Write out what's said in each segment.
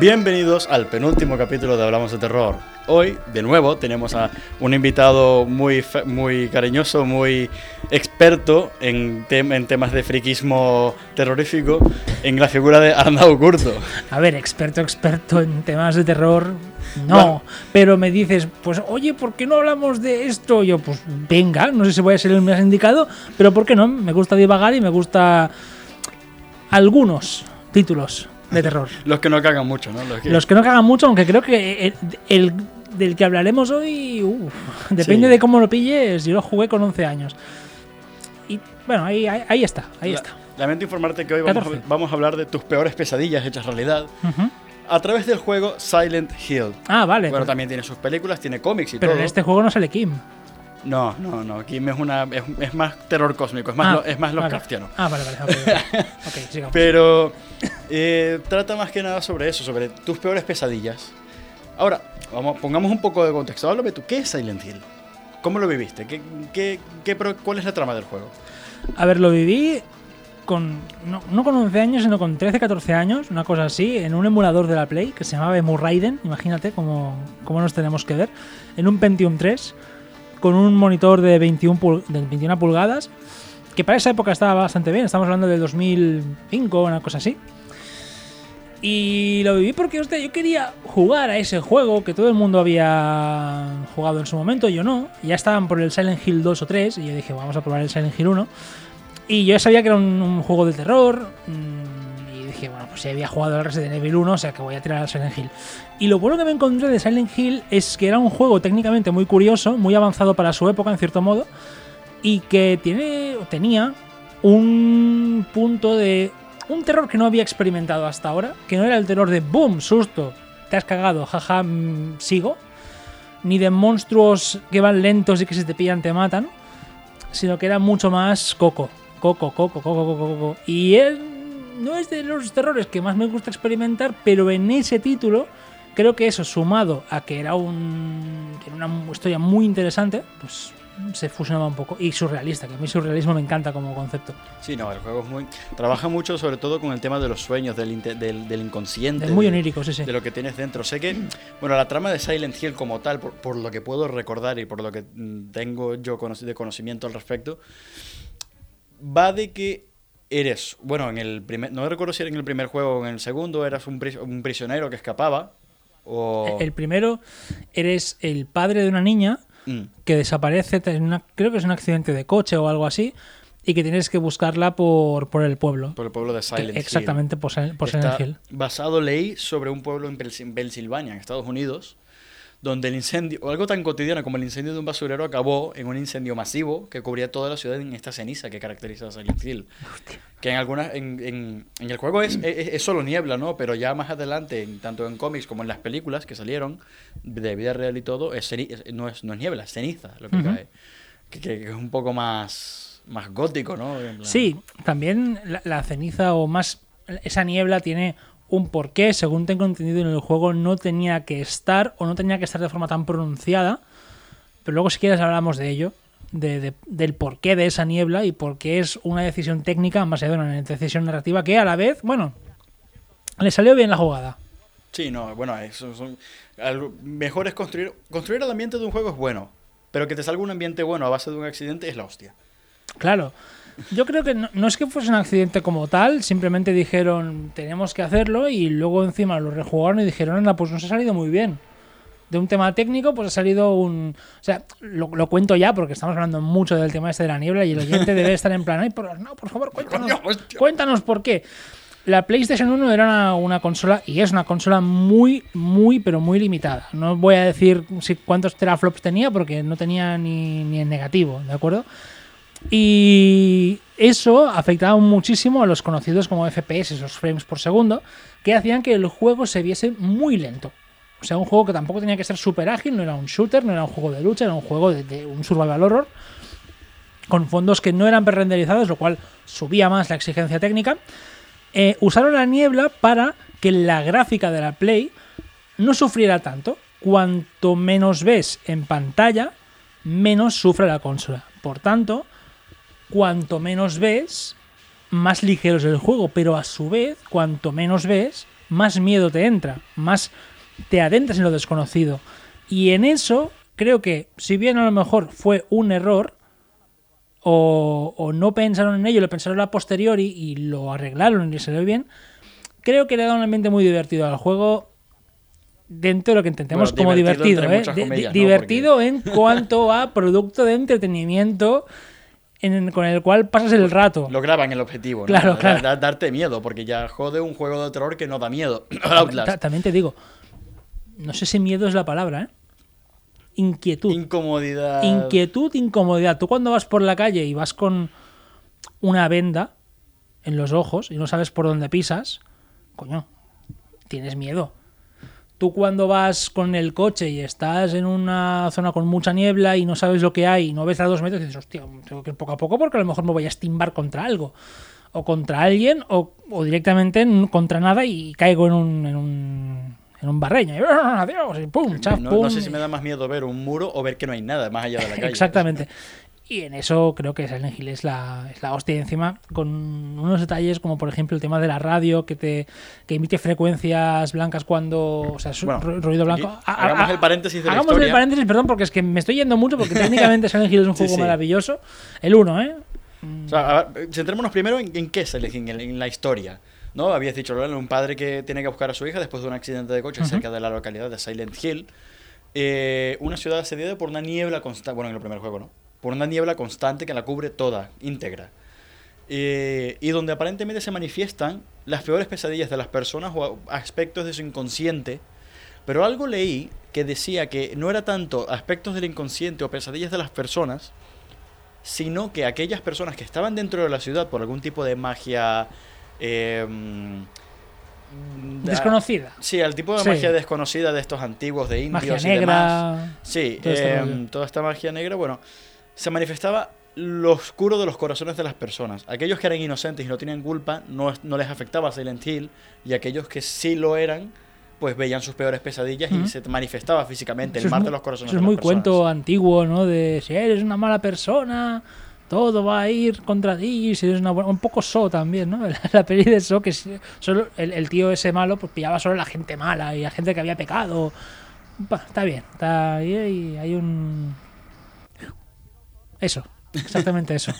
Bienvenidos al penúltimo capítulo de Hablamos de Terror. Hoy, de nuevo, tenemos a un invitado muy, muy cariñoso, muy experto en, tem- en temas de friquismo terrorífico, en la figura de Arnau Curto. A ver, experto, experto en temas de terror, no. Bueno. Pero me dices, pues oye, ¿por qué no hablamos de esto? Yo, pues venga, no sé si voy a ser el más indicado, pero ¿por qué no? Me gusta divagar y me gusta algunos títulos de terror. Los que no cagan mucho, ¿no? Los que- Los que no cagan mucho, aunque creo que el, el- del que hablaremos hoy, uf, depende Sí. de cómo lo pilles, yo lo jugué con 11 años. Y bueno, ahí, ahí, ahí está, ahí La- está. Lamento informarte que hoy vamos a, 14. vamos a hablar de tus peores pesadillas hechas realidad a través del juego Silent Hill. Ah, vale. Bueno, pero también tiene sus películas, tiene cómics y pero todo. en este juego no sale Kim. No, no, no. Kim es, una, es, es más terror cósmico, es más, Ah, lo- es más vale. Lovecraftiano. Ah, vale, vale. Ok, ok. Ok, sigamos. Pero eh, trata más que nada sobre eso, sobre tus peores pesadillas. Ahora, vamos, pongamos un poco de contexto. Háblame tú, ¿qué es Silent Hill? ¿Cómo lo viviste? ¿Qué, qué, qué ¿Cuál es la trama del juego? A ver, lo viví con. No, no con 11 años, sino con 13, 14 años, una cosa así, en un emulador de la Play que se llamaba Emu Raiden. Imagínate cómo, cómo nos tenemos que ver. En un Pentium 3, con un monitor de 21, pul- de 21 pulgadas, que para esa época estaba bastante bien. Estamos hablando del 2005, una cosa así. Y lo viví porque hostia, yo quería jugar a ese juego que todo el mundo había jugado en su momento, yo no. Ya estaban por el Silent Hill 2 o 3 y yo dije, vamos a probar el Silent Hill 1. Y yo ya sabía que era un, juego de terror. mm, Y dije, bueno, pues ya había jugado al Resident Evil 1, o sea que voy a tirar al Silent Hill. Y lo bueno que me encontré de Silent Hill es que era un juego técnicamente muy curioso, muy avanzado para su época, en cierto modo. Y que tiene, tenía un punto de. Un terror que no había experimentado hasta ahora. Que no era el terror de boom, susto, te has cagado, jaja, mm, sigo. Ni de monstruos que van lentos y que si te pillan te matan sino que era mucho más coco. Coco, coco, coco, coco, coco. Y él no es de los terrores que más me gusta experimentar, pero en ese título creo que eso, sumado a que era un una historia muy interesante, pues se fusionaba un poco. Y surrealista, que a mí surrealismo me encanta como concepto. Sí, no, el juego es muy... Trabaja mucho sobre todo con el tema de los sueños, del, inte- del, del inconsciente. Es muy onírico, sí, sí. de lo que tienes dentro. Sé que, bueno, la trama de Silent Hill como tal, por, por lo que puedo recordar y por lo que mm, tengo yo de conocimiento al respecto, va de que eres, bueno, en el primer, no recuerdo si era en el primer juego o en el segundo, eras un, pris- un prisionero que escapaba, o... El primero, eres el padre de una niña Mm, que desaparece, en una- creo que es un accidente de coche o algo así, y que tienes que buscarla por, por el pueblo. por el pueblo de Silent Hill. Exactamente, por, Sil- por Está Silent Hill. basado, leí, sobre un pueblo en Pens- Pensilvania, en Estados Unidos, donde el incendio, o algo tan cotidiano como el incendio de un basurero, acabó en un incendio masivo que cubría toda la ciudad en esta ceniza que caracteriza a Silent Hill. Que en algunas, en, en- en el juego es, es, es solo niebla, ¿no? Pero ya más adelante, en- tanto en cómics como en las películas que salieron, de vida real y todo, es ceni- no, es, no es niebla, es ceniza lo que cae. Que, que- que es un poco más, más gótico, ¿no? Sí, también la, la ceniza o más esa niebla tiene un porqué, según tengo entendido en el juego no tenía que estar o no tenía que estar de forma tan pronunciada, pero luego si quieres hablamos de ello, de, de- del porqué de esa niebla y por qué es una decisión técnica más allá de una decisión narrativa que a la vez, bueno, le salió bien la jugada. Sí, no, bueno, eso son, mejor es construir, construir el ambiente de un juego es bueno, pero que te salga un ambiente bueno a base de un accidente es la hostia. Claro. Yo creo que no, no es que fuese un accidente como tal, simplemente dijeron tenemos que hacerlo y luego encima lo rejugaron y dijeron, anda, pues nos ha salido muy bien. De un tema técnico, pues ha salido un... O sea, lo, lo cuento ya porque estamos hablando mucho del tema este de la niebla y el oyente debe estar en plan, ay, por, no, por favor, cuéntanos, Coño, hostia". cuéntanos por qué. La PlayStation 1 era una, una consola y es una consola muy, muy, pero muy limitada. No voy a decir si cuántos teraflops tenía porque no tenía ni, ni en negativo, ¿de acuerdo? Y eso afectaba muchísimo a los conocidos como FPS, esos frames por segundo, que hacían que el juego se viese muy lento. O sea, un juego que tampoco tenía que ser súper ágil, no era un shooter, no era un juego de lucha, era un juego de, un survival horror. con fondos que no eran pre-renderizados, lo cual subía más la exigencia técnica. Eh, usaron la niebla para que la gráfica de la Play no sufriera tanto. Cuanto menos ves en pantalla, menos sufre la consola. Por tanto, cuanto menos ves, más ligero es el juego, pero a su vez, cuanto menos ves, más miedo te entra, más te adentras en lo desconocido. Y en eso, creo que, si bien a lo mejor fue un error, o, o no pensaron en ello, lo pensaron a posteriori y lo arreglaron y salió bien, creo que le da un ambiente muy divertido al juego dentro de lo que intentemos Bueno, como divertido divertido, ¿eh? divertido en cuanto a producto de entretenimiento en- con el cual pasas el rato. Lograban el objetivo, ¿no? Claro, claro. da- darte miedo, porque ya jode un juego de terror que no da miedo. Outlast. Ta- También te digo, no sé si miedo es la palabra, ¿eh? Inquietud. Incomodidad. Inquietud, incomodidad. Tú cuando vas por la calle y vas con una venda en los ojos y no sabes por dónde pisas, coño, tienes miedo. Tú cuando vas con el coche y estás en una zona con mucha niebla y no sabes lo que hay y no ves a dos metros, dices, hostia, tengo que ir poco a poco porque a lo mejor me voy a estimbar contra algo. O contra alguien o, o directamente contra nada y caigo en un, en un, en un barreño. Y, ¡ah, adiós, y pum, chaf, No, pum, no sé si me da más miedo ver un muro o ver que no hay nada más allá de la calle. Exactamente. Y en eso creo que Silent Hill es la, es la hostia. Y encima, con unos detalles como por ejemplo el tema de la radio, que te que emite frecuencias blancas cuando. O sea, su- Bueno, ru- ruido blanco. aquí A- a- hagamos a- el paréntesis de hagamos el paréntesis, perdón, porque es que me estoy yendo mucho, porque técnicamente Silent Hill es un juego sí. maravilloso. El 1, ¿eh? O sea, a ver, centrémonos primero en, en qué es Silent Hill, en, en la historia. ¿no? Habías dicho, un padre que tiene que buscar a su hija después de un accidente de coche cerca de la localidad de Silent Hill. Eh, una ciudad asediada por una niebla constante, bueno, en el primer juego, ¿no? Por una niebla constante que la cubre toda, íntegra. Eh, y donde aparentemente se manifiestan las peores pesadillas de las personas o aspectos de su inconsciente. Pero algo leí que decía que no era tanto aspectos del inconsciente o pesadillas de las personas, sino que aquellas personas que estaban dentro de la ciudad por algún tipo de magia... eh, da- Desconocida. Sí, el tipo de Sí. magia desconocida de estos antiguos de indios Magia y demás. negra. Sí, eh, toda esta magia negra, bueno, se manifestaba lo oscuro de los corazones de las personas. Aquellos que eran inocentes y no tenían culpa, no, no les afectaba Silent Hill, y aquellos que sí lo eran, pues veían sus peores pesadillas y se manifestaba físicamente Eso el mar mu- de los corazones Eso es de muy las personas. cuento antiguo, ¿no? De si eres una mala persona, todo va a ir contra ti. Si eres una buena. Un poco So también, ¿no? La, la peli de So, que solo el, el tío ese malo, pues pillaba solo a la gente mala y a gente que había pecado. Pa, está bien, está ahí hay un. Eso, exactamente eso.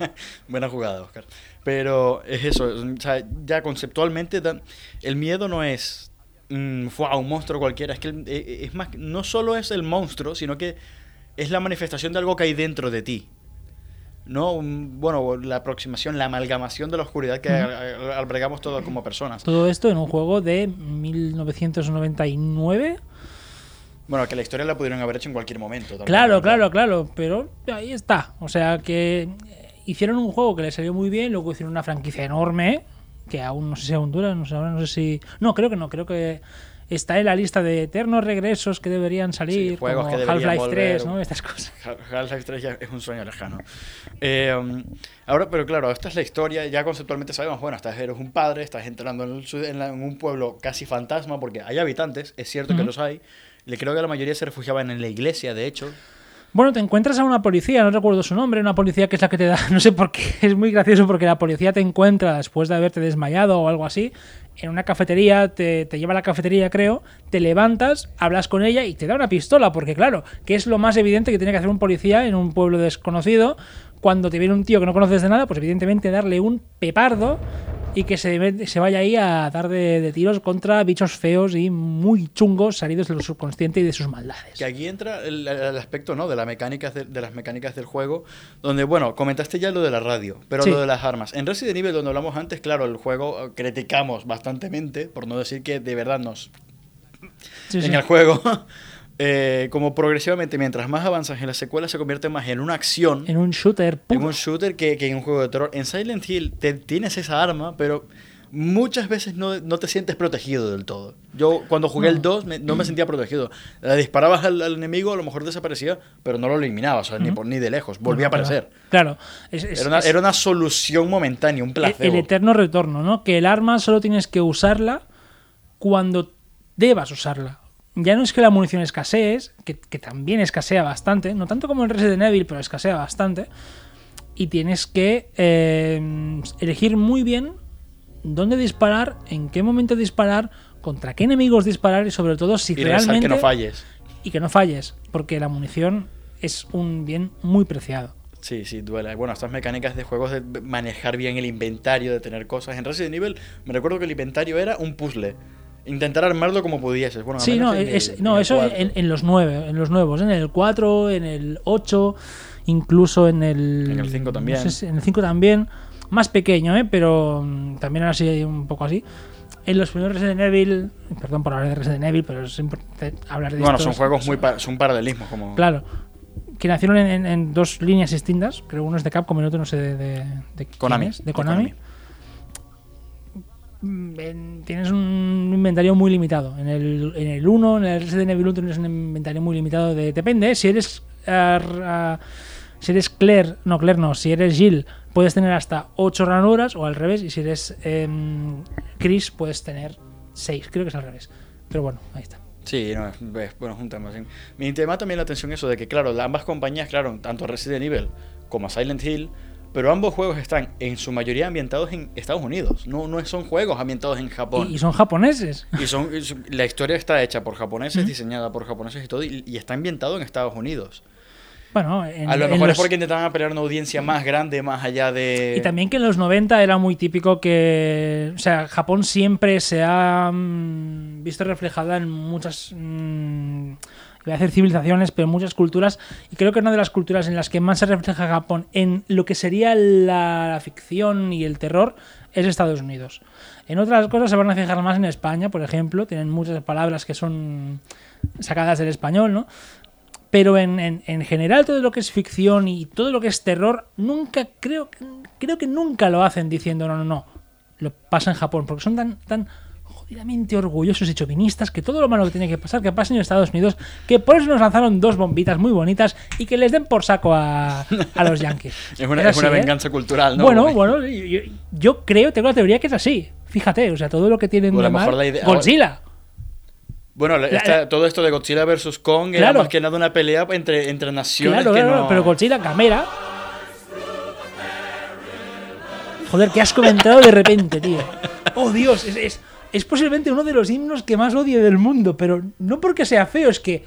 Buena jugada, Oscar. Pero es eso, o sea, ya conceptualmente el miedo no es mm, ¡fua! un monstruo cualquiera, es que el- eh, es más, no solo es el monstruo, sino que es la manifestación de algo que hay dentro de ti. ¿No? Bueno, la aproximación, la amalgamación de la oscuridad que albergamos todos como personas. Todo esto en un juego de 1999. Bueno, que la historia la pudieron haber hecho en cualquier momento. también, Claro, claro, claro, pero ahí está. O sea que eh, hicieron un juego que les salió muy bien, luego hicieron una franquicia enorme, que aún no sé si aún dura, no sé, ahora no sé si... No, creo que no, creo que está en la lista de eternos regresos que deberían salir, Sí, juegos como que deberían Half-Life 3, volver. ¿no? Estas cosas. Half-Life 3 ya es un sueño lejano. Eh, ahora, pero claro, esta es la historia. Ya conceptualmente sabemos, bueno, estás, eres un padre, estás entrando en, el en la- en un pueblo casi fantasma, porque hay habitantes, es cierto que Ujú. los hay. Le creo que la mayoría se refugiaban en la iglesia, de hecho. Bueno, te encuentras a una policía, no recuerdo su nombre, una policía que es la que te da, no sé por qué, es muy gracioso porque la policía te encuentra después de haberte desmayado o algo así, en una cafetería, te, te lleva a la cafetería creo, te levantas, hablas con ella y te da una pistola, porque claro, que es lo más evidente que tiene que hacer un policía en un pueblo desconocido, cuando te viene un tío que no conoces de nada, pues evidentemente darle un pepardo y que se, se vaya ahí a dar de, de tiros contra bichos feos y muy chungos salidos de lo subconsciente y de sus maldades. Que aquí entra el, el aspecto ¿no? de, la mecánica de, de las mecánicas del juego, donde, bueno, comentaste ya lo de la radio, pero Sí. lo de las armas. En Resident Evil, donde hablamos antes, claro, el juego eh, criticamos bastantemente, por no decir que de verdad nos Sí, en sí. el juego. Eh, como progresivamente, mientras más avanzas en la secuela, se convierte más en una acción, En un shooter en un shooter que, que en un juego de terror. En Silent Hill te, tienes esa arma, pero muchas veces no, no te sientes protegido del todo. Yo cuando jugué el 2 me- no me sentía protegido. Le disparabas al, al enemigo, a lo mejor desaparecía, pero no lo eliminabas, o sea, ni, por, ni de lejos, volvía a aparecer. Claro. Es, es- Era una, es era una solución momentánea, un el, placebo. el eterno retorno, ¿no? Que el arma solo tienes que usarla cuando debas usarla. Ya no es que la munición escasee, que, que también escasea bastante, no tanto como en Resident Evil, pero escasea bastante. Y tienes que eh, elegir muy bien dónde disparar, en qué momento disparar, contra qué enemigos disparar y sobre todo si y realmente que no falles. y que no falles, porque la munición es un bien muy preciado. Sí, sí, duele. Bueno, estas mecánicas de juegos de manejar bien el inventario, de tener cosas. En Resident Evil me recuerdo que el inventario era un puzzle. Intentar armarlo como pudieses. Bueno, Sí, menos no, en es- el- no en eso en, en los nueve, en los nuevos, en el 4, en el 8, incluso en el... En el cinco también. no sé en el 5 también, más pequeño, ¿eh? pero mm, también así un poco así. En los primeros Resident Evil, perdón por hablar de Resident Evil, pero es importante hablar de Bueno, estos. son juegos muy... pa- son paralelismos como... Claro, que nacieron en, en- en dos líneas distintas, creo uno es de Capcom y el otro no sé de, de, de Konami, es, de de Konami. Mm, en- tienes un inventario muy limitado. En el, en el 1, en el Resident Evil 1 tienes un inventario muy limitado de... Depende, si eres... si eres Claire, no Claire no, si eres Jill puedes tener hasta 8 ranuras o al revés, y si eres em, Chris puedes tener 6, creo que es al revés. Pero bueno, ahí está. Sí, no, es, bueno, es un tema. sí. Me llama también la atención eso de que, claro, la- ambas compañías, claro, tanto Resident Evil como Silent Hill, pero ambos juegos están en su mayoría ambientados en Estados Unidos. No, no son juegos ambientados en Japón. Y, son japoneses. Y son, la historia está hecha por japoneses, diseñada por japoneses y todo, y, y está ambientado en Estados Unidos. Bueno, en, A lo mejor los- es porque intentaban apelar a una audiencia más grande, más allá de... Y también que en los 90 era muy típico que. O sea, Japón siempre se ha mm, visto reflejada en muchas. mm, iba a decir civilizaciones, pero muchas culturas. Y creo que una de las culturas en las que más se refleja Japón en lo que sería la, ficción y el terror es Estados Unidos. En otras cosas se van a fijar más en España, por ejemplo. Tienen muchas palabras que son sacadas del español, ¿no? Pero en, en- en general todo lo que es ficción y todo lo que es terror, nunca creo, creo que nunca lo hacen diciendo no, no, no. Lo pasa en Japón, porque son tan, tan jodidamente orgullosos y chauvinistas que todo lo malo que tiene que pasar, que pasa en Estados Unidos, que por eso nos lanzaron dos bombitas muy bonitas y que les den por saco a, a los yankees. Es una, Es es una así, ¿eh? venganza cultural, ¿no? Bueno, bueno, yo, yo- creo, tengo la teoría que es así. Fíjate, o sea, todo lo que tienen O a de mal. la idea- Godzilla. Bueno, La- esta- todo esto de Godzilla vs. Kong era Claro. más que nada una pelea entre, entre naciones Claro, que claro, no... pero Godzilla, Gamera. Joder, ¿qué has comentado de repente, tío? Oh, Dios, es, es, es posiblemente uno de los himnos que más odio del mundo, pero no porque sea feo, es que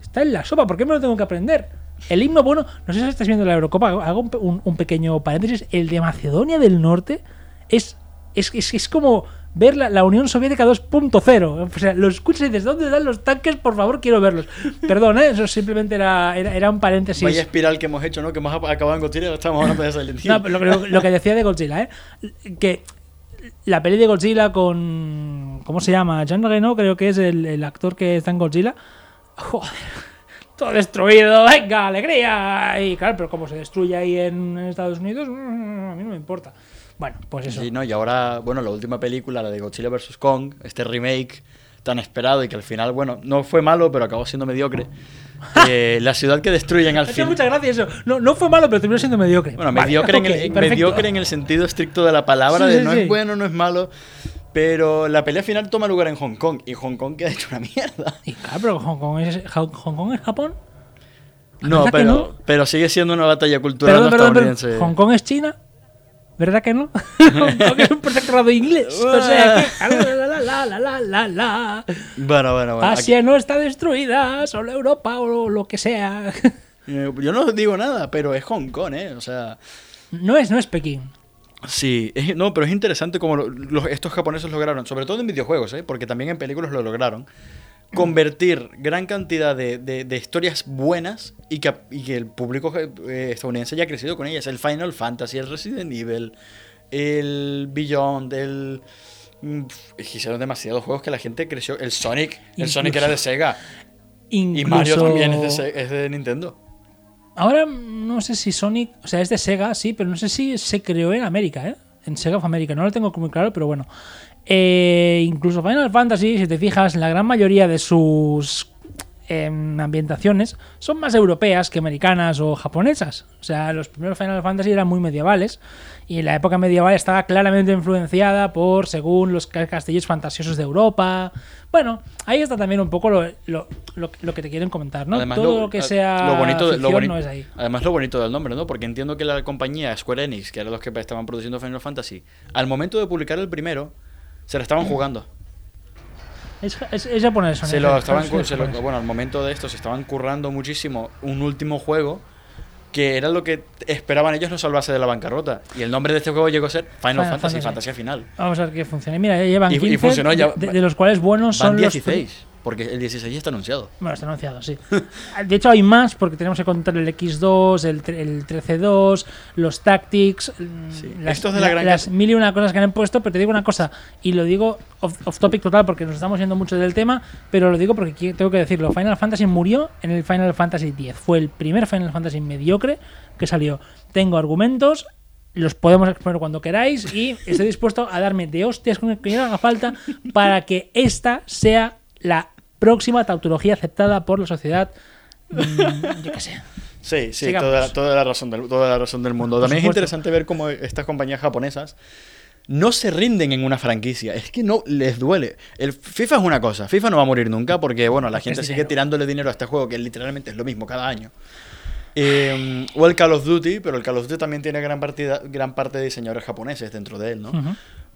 está en la sopa, ¿por qué me lo tengo que aprender? El himno, bueno, no sé si estás viendo la Eurocopa, hago un, pe- un- un pequeño paréntesis, el de Macedonia del Norte es, es, es, es como ver la, la Unión Soviética 2.0. O sea, lo escuchas y dices, ¿dónde están los tanques? Por favor, quiero verlos. Perdón, ¿eh? eso simplemente era, era, era un paréntesis. Vaya espiral que hemos hecho, ¿no? Que hemos acabado en Godzilla y estamos hablando de Silent Hill. No, pero lo, lo- lo que decía de Godzilla, ¿eh? Que la peli de Godzilla con. ¿Cómo se llama? Jean Reno, creo que es el, el actor que está en Godzilla. Joder, todo destruido, venga, alegría. Y claro, pero como se destruye ahí en Estados Unidos, mm, a mí no me importa. Bueno, pues eso. Sí, ¿no? Y ahora, bueno, la última película, la de Godzilla vs. Kong, este remake tan esperado y que al final, bueno, no fue malo, pero acabó siendo mediocre. Eh, la ciudad que destruyen al final. muchas gracias eso. No, no fue malo, pero terminó siendo mediocre. Bueno, Vale, mediocre, en el, ok, en- perfecto. mediocre en el sentido estricto de la palabra, Sí, de sí, no sí. es bueno, no es malo. Pero la pelea final toma lugar en Hong Kong y Hong Kong queda hecho una mierda. Y claro, pero Hong Kong es, Hong Kong es Japón. No, ¿Verdad que pero, no? pero sigue siendo una batalla cultural Perdón, perdón, perdón. estadounidense. Hong Kong es China. ¿Verdad que no? Hong Kong es un protectorado inglés. O sea que. La, la, la, la, la. Bueno, bueno, bueno. aquí- Asia no está destruida, solo Europa o lo que sea. yo no digo nada, pero es Hong Kong, ¿eh? O sea. No es, no es Pekín. Sí, es- no, pero es interesante como los- estos japoneses lograron, sobre todo en videojuegos, ¿eh? porque también en películas lo lograron, convertir gran cantidad de, de- de historias buenas y que, y que el público eh, estadounidense haya crecido con ellas. El Final Fantasy, el Resident Evil, el Beyond, el... mm, Hicieron demasiados juegos que la gente creció. El Sonic, el Sonic era de Sega. Y. Mario también es de, Se- es de Nintendo. Ahora no sé si Sonic, o sea, es de Sega, sí, pero no sé si se creó en América, ¿eh? en Sega of America. No lo tengo muy claro, pero bueno. Eh, incluso Final Fantasy, si te fijas, la gran mayoría de sus em, ambientaciones son más europeas que americanas o japonesas. O sea, los primeros Final Fantasy eran muy medievales y la época medieval estaba claramente influenciada por, según los ca- castillos fantasiosos de Europa. Bueno, ahí está también un poco lo, lo- lo- lo que te quieren comentar, ¿no? Todo lo, que sea lo bonito, ficción boni- no es ahí. Además, lo bonito del nombre, ¿no? Porque entiendo que la compañía Square Enix, que eran los que estaban produciendo Final Fantasy, al momento de publicar el primero, se lo estaban jugando. Es, es, es japonés. Se lo es- estaban, se lo- bueno, al momento de esto se estaban currando muchísimo un último juego que era lo que esperaban ellos no salvarse de la bancarrota. Y el nombre de este juego llegó a ser Final, Final Fantasy, Fantasy. Fantasía Final. Vamos a ver que funcione. Mira, ya llevan Y- y 15, funcionó ya- de, de los cuales buenos son los... 16, porque el 16 ya está anunciado. Bueno, está anunciado, sí. De hecho, hay más porque tenemos que contar el X2, el, el 13-2, los Tactics, mm, Sí. las, Estos de la gran las mil y una cosas que han puesto. Pero te digo una cosa, y lo digo off, off topic total porque nos estamos yendo mucho del tema, pero lo digo porque tengo que decirlo. Final Fantasy murió en el Final Fantasy X. Fue el primer Final Fantasy mediocre que salió. Tengo argumentos. Los podemos exponer cuando queráis y estoy dispuesto a darme de hostias con el que haga falta para que esta sea la próxima tautología aceptada por la sociedad. mm, yo qué sé. Sí, sí, toda la, toda la razón del, toda la razón del mundo. Por También es interesante ver cómo estas compañías japonesas no se rinden en una franquicia. Es que no les duele. El FIFA es una cosa. FIFA no va a morir nunca porque, bueno, la gente es sigue dinero. tirándole dinero a este juego que literalmente es lo mismo cada año. Eh, o el Call of Duty, pero el Call of Duty también tiene gran, partida, gran parte de diseñadores japoneses dentro de él, ¿no?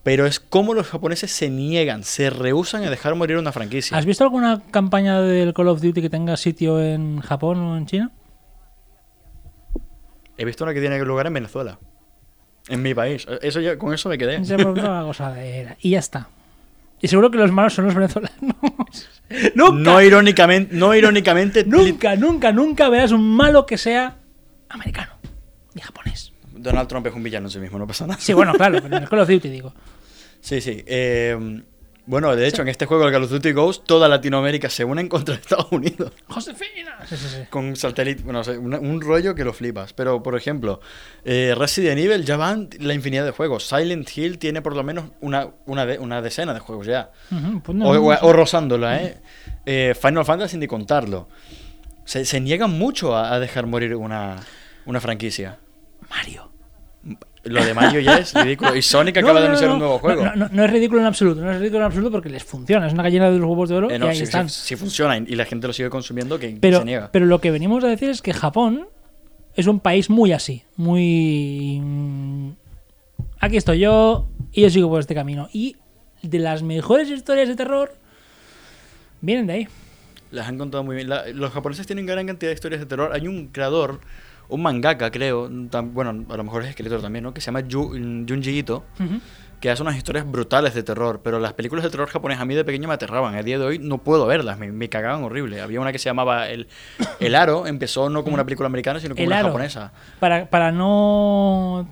Pero es como los japoneses se niegan, se rehusan a dejar morir una franquicia. ¿Has visto alguna campaña del Call of Duty que tenga sitio en Japón o en China? He visto una que tiene lugar en Venezuela. En mi país. Eso ya, con eso me quedé. Se gozadera. Y ya está. Y seguro que los malos son los venezolanos. nunca, No irónicamente, no irónicamente, nunca, nunca, nunca verás un malo que sea americano ni japonés. Donald Trump es un villano en sí mismo, no pasa nada. Sí, bueno, claro, pero en el Call of Duty digo. Sí, sí. eh, bueno, de hecho, en este juego, el Call of Duty Ghost, toda Latinoamérica se une en contra de Estados Unidos. Josefina. Sí, sí, sí. Con satélite, bueno, una- un rollo que lo flipas. Pero, por ejemplo, eh, Resident Evil ya van la infinidad de juegos. Silent Hill tiene por lo menos una, una, de- una decena de juegos ya. Pues no, O, o- rozándola, ¿eh? Eh, Final Fantasy ni contarlo. Se, se niegan mucho a, a dejar morir una, una franquicia. Mario. Lo de Mario ya es ridículo. Y Sonic acaba No, de no, anunciar no, un nuevo juego. No, es ridículo en absoluto, no es ridículo en absoluto porque les funciona, es una gallina de los huevos de oro Eh, no, y ahí si, están. si- si funciona y la gente lo sigue consumiendo, que, que pero, se niega. pero lo que venimos a decir es que Japón es un país muy así, muy... mm, Aquí estoy yo y yo sigo por este camino. Y de las mejores historias de terror vienen de ahí. Las han contado muy bien. La- los japoneses tienen gran cantidad de historias de terror. Hay un creador, un mangaka, creo, bueno, a lo mejor es escritor también, ¿no? Que se llama Junji Ito, que hace unas historias brutales de terror. Pero las películas de terror japonés a mí de pequeño me aterraban. A día de hoy no puedo verlas, me, me cagaban horrible. Había una que se llamaba El, El Aro, empezó no como una película americana, sino como El una aro. japonesa. Para, para no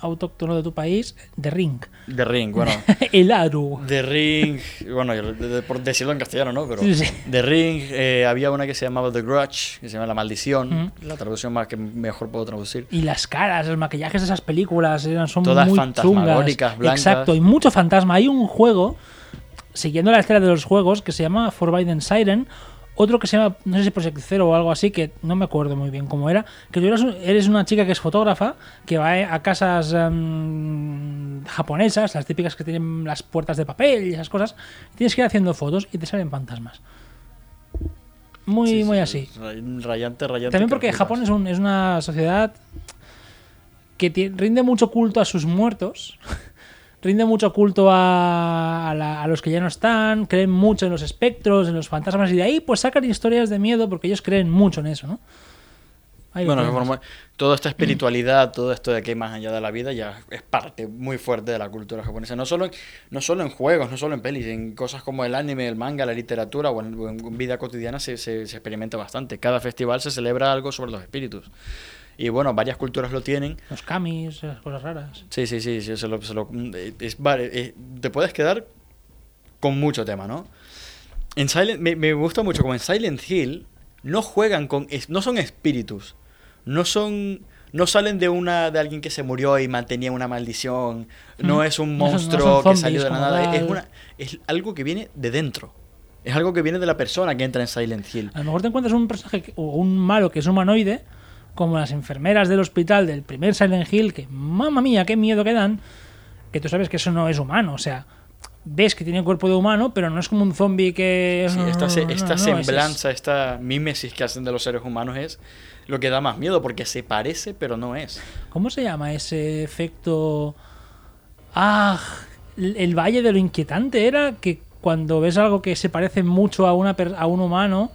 autóctono de tu país, The Ring. The Ring, bueno. El aro. The Ring, bueno, por decirlo en castellano, ¿no? Pero Sí, sí. The Ring, eh, había una que se llamaba The Grudge, que se llama La Maldición, la traducción más que mejor puedo traducir. Y las caras, los maquillajes de esas películas eran, son Todas muy fantasmagóricas, chungas. blancas. Exacto, y mucho fantasma. Hay un juego, siguiendo la estela de los juegos, que se llama Forbidden Siren. Otro que se llama, no sé si Project Zero o algo así, que no me acuerdo muy bien cómo era. Que tú eres, un- eres una chica que es fotógrafa, que va a casas em, japonesas, las típicas que tienen las puertas de papel y esas cosas. Tienes que ir haciendo fotos y te salen fantasmas. Muy, Sí, muy sí, así. ray- Rayante, rayante. También que porque. Japón es, un- es una sociedad que rinde mucho culto a sus muertos, rinde mucho culto a, a la- a los que ya no están, creen mucho en los espectros, en los fantasmas, y de ahí pues sacan historias de miedo porque ellos creen mucho en eso, ¿no? Ahí Bueno, toda esta espiritualidad, todo esto de que hay más allá de la vida, ya es parte muy fuerte de la cultura japonesa. No solo en, no solo en juegos, no solo en pelis, en cosas como el anime, el manga, la literatura o en, vida cotidiana se, se- se experimenta bastante. Cada festival se celebra algo sobre los espíritus. Y bueno, varias culturas lo tienen. los kamis, esas cosas raras. Sí, sí, sí, sí, se lo- se lo- es vari- eh, te puedes quedar con mucho tema, ¿no? En Silent, me, me gusta mucho como en Silent Hill no juegan con, no son espíritus, no son, no salen de una de alguien que se murió y mantenía una maldición. No Mm. es un No son- no monstruo son que salió de la nada. Es, tal. una, es algo que viene de dentro. Es algo que viene de la persona que entra en Silent Hill. A lo mejor te encuentras un personaje que- o un malo que es humanoide, como las enfermeras del hospital del primer Silent Hill, que mamma mía, qué miedo que dan, que tú sabes que eso no es humano, o sea, ves que tiene cuerpo de humano, pero no es como un zombie que... Sí, esta, se- no, esta no, es- es- semblanza, esta mímesis que hacen de los seres humanos es lo que da más miedo, porque se parece, pero no es. ¿Cómo se llama ese efecto? Ah, el el valle de lo inquietante era que cuando ves algo que se parece mucho a, una a un humano,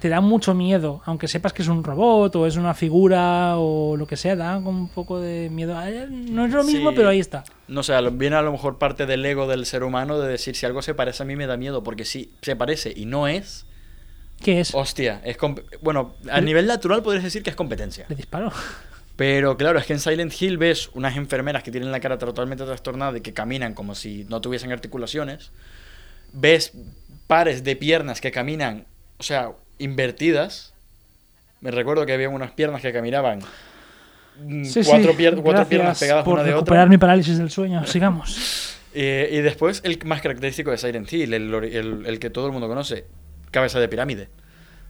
te da mucho miedo, aunque sepas que es un robot o es una figura o lo que sea, da como un poco de miedo. Ah, No es lo mismo, Sí. pero ahí está. No sé, viene a lo mejor parte del ego del ser humano de decir si algo se parece a mí me da miedo, porque si se parece y no es, ¿Qué es? hostia, es bueno, a nivel natural podrías decir que es competencia. Le disparo. Pero claro, es que en Silent Hill ves unas enfermeras que tienen la cara totalmente trastornada y que caminan como si no tuviesen articulaciones. Ves pares de piernas que caminan, o sea, invertidas. Me recuerdo que había unas piernas que caminaban mm, Sí, cuatro, sí, pier- cuatro gracias piernas pegadas por una de recuperar otra. mi parálisis del sueño. Sigamos. Eh, y después el más característico de Silent Hill, el, ori- el- el que todo el mundo conoce, cabeza de pirámide.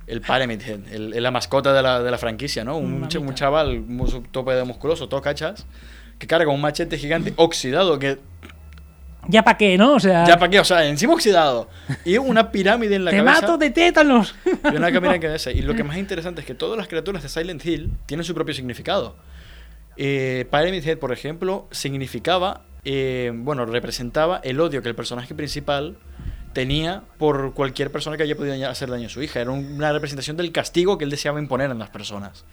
El Pyramid Head, el, la mascota de la, de la franquicia, ¿no? Un, ch- un chaval su- tope de musculoso, todo cachas, que carga un machete gigante oxidado, que ¿Ya para qué, no? O sea, ya para qué, o sea, encima oxidado. Y una pirámide en la te cabeza. mato de tétanos. Y una cámara en cabeza. Y lo que más interesante es que todas las criaturas de Silent Hill tienen su propio significado. Eh, Pyramid Head, por ejemplo, significaba, eh, bueno, representaba el odio que el personaje principal tenía por cualquier persona que haya podido hacer daño a su hija. Era un- una representación del castigo que él deseaba imponer en las personas.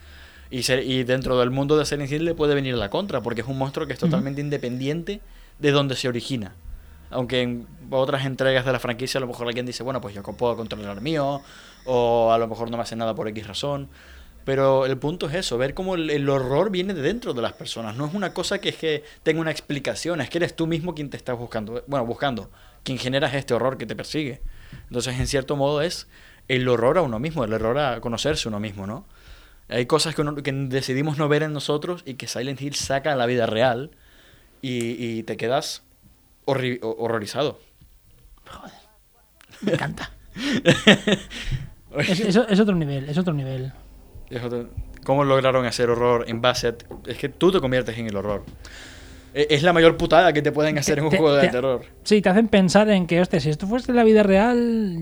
Y, se- y dentro del mundo de Silent Hill le puede venir la contra, porque es un monstruo que es totalmente independiente de donde se origina. Aunque en otras entregas de la franquicia a lo mejor alguien dice, bueno, pues yo puedo controlar el mío, o a lo mejor no me hace nada por X razón. Pero el punto es eso, ver cómo el, el horror viene de dentro de las personas. No es una cosa que es que tenga una explicación, es que eres tú mismo quien te estás buscando, bueno, buscando, quien generas este horror que te persigue. Entonces, en cierto modo, es el horror a uno mismo, el horror a conocerse uno mismo, ¿no? Hay cosas que, uno- que decidimos no ver en nosotros y que Silent Hill saca a la vida real y, y te quedas horri- horrorizado. Me encanta. Es, es- es otro nivel, es otro nivel. Es otro- ¿Cómo lograron hacer horror en base a... Es que tú te conviertes en el horror. E- Es la mayor putada que te pueden hacer en un Te- juego de te- terror. Sí, te hacen pensar en que, hostia, si esto fuese la vida real,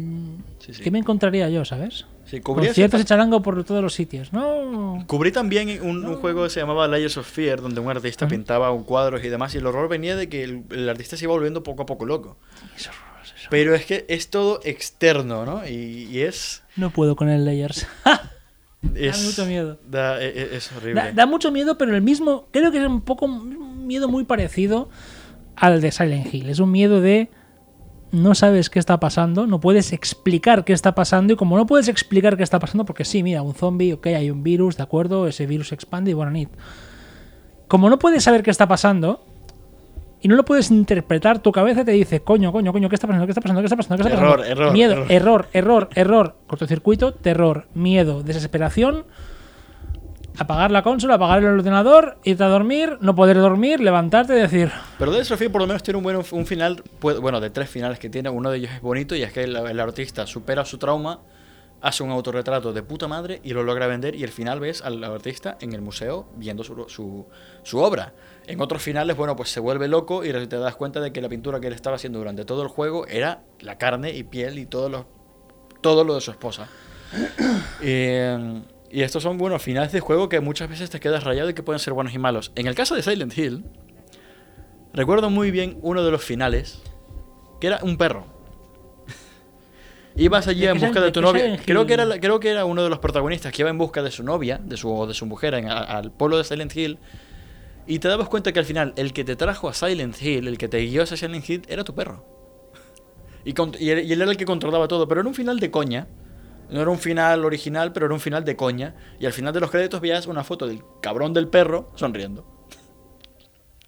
Sí, sí. ¿qué me encontraría yo, sabes? Sí, Conciertos charango por todos los sitios. No. cubrí también un, un juego que se llamaba Layers of Fear, donde un artista pintaba un cuadros y demás, y el horror venía de que el, el artista se iba volviendo poco a poco loco. Es horroroso eso. Pero es que es todo externo, ¿no? Y, y es... No puedo con el Layers. es mucho miedo. da- e- e- es horrible. Da, da mucho miedo, pero el mismo, creo que es un poco un miedo muy parecido al de Silent Hill. Es un miedo de no sabes qué está pasando, no puedes explicar qué está pasando y como no puedes explicar qué está pasando, porque sí, mira, un zombie, ok, hay un virus, de acuerdo, ese virus se expande y bueno, nit. Como no puedes saber qué está pasando y no lo puedes interpretar, tu cabeza te dice, coño, coño, coño, ¿qué está pasando? ¿Qué está pasando? ¿Qué está pasando? ¿Qué está Error, pasando? error, Miedo, error. error, error, error, cortocircuito, terror, miedo, desesperación, apagar la consola, apagar el ordenador, irte a dormir, no poder dormir, levantarte y decir, Pero of Fear por lo menos tiene un buen un final, pues, bueno, de tres finales que tiene, uno de ellos es bonito y es que el, el artista supera su trauma, hace un autorretrato de puta madre y lo logra vender y al final ves al artista en el museo viendo su, su, su obra. En otros finales, bueno, pues se vuelve loco y te das cuenta de que la pintura que él estaba haciendo durante todo el juego era la carne y piel y todo lo, todo lo de su esposa. Eh, y estos son, bueno, finales de juego que muchas veces te quedas rayado y que pueden ser buenos y malos. En el caso de Silent Hill, recuerdo muy bien uno de los finales, que era un perro. Ibas allí ¿De en busca de tu novia. Creo que, era, creo que era uno de los protagonistas que iba en busca de su novia, de su, o de su mujer, en- a- al pueblo de Silent Hill. Y te dabas cuenta que al final el que te trajo a Silent Hill, el que te guió hacia Silent Hill, era tu perro. Y, con- y él y él era el que controlaba todo, pero era un final de coña. No era un final original, pero era un final de coña. Y al final de los créditos veías una foto del cabrón del perro sonriendo.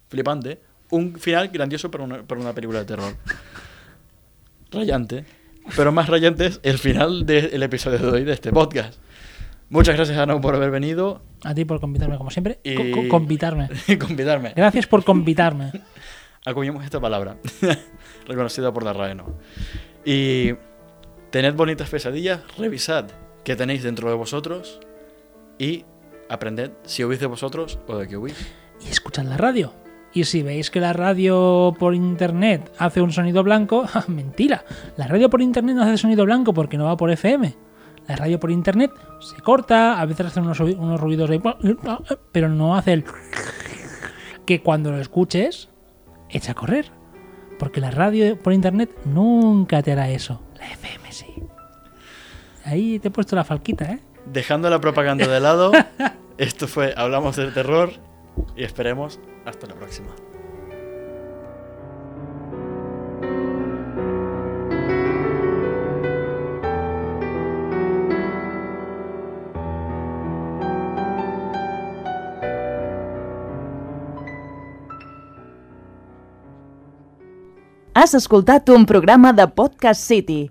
Flipante. Un final grandioso para una, para una película de terror. Rayante. Pero más rayante es el final del episodio de hoy de este podcast. Muchas gracias, Ana, por haber venido A ti por convitarme, como siempre. Y- Co- co- convitarme. y convidarme. Gracias por convitarme. Acuñemos esta palabra, reconocida por la RAE, ¿no? Y tened bonitas pesadillas, revisad qué tenéis dentro de vosotros y aprended si huís de vosotros o de qué huís. y escuchad la radio. Y si veis que la radio por internet hace un sonido blanco, mentira. La radio por internet no hace sonido blanco porque no va por FM. La radio por internet se corta, a veces hace unos, unos ruidos ahí, pero no hace el que cuando lo escuches echa a correr. Porque la radio por internet nunca te hará eso. La FM. Ahí te he puesto la falquita, ¿eh? Dejando la propaganda de lado, esto fue Hablamos del Terror y esperemos hasta la próxima. Has escoltat un programa de Podcast City,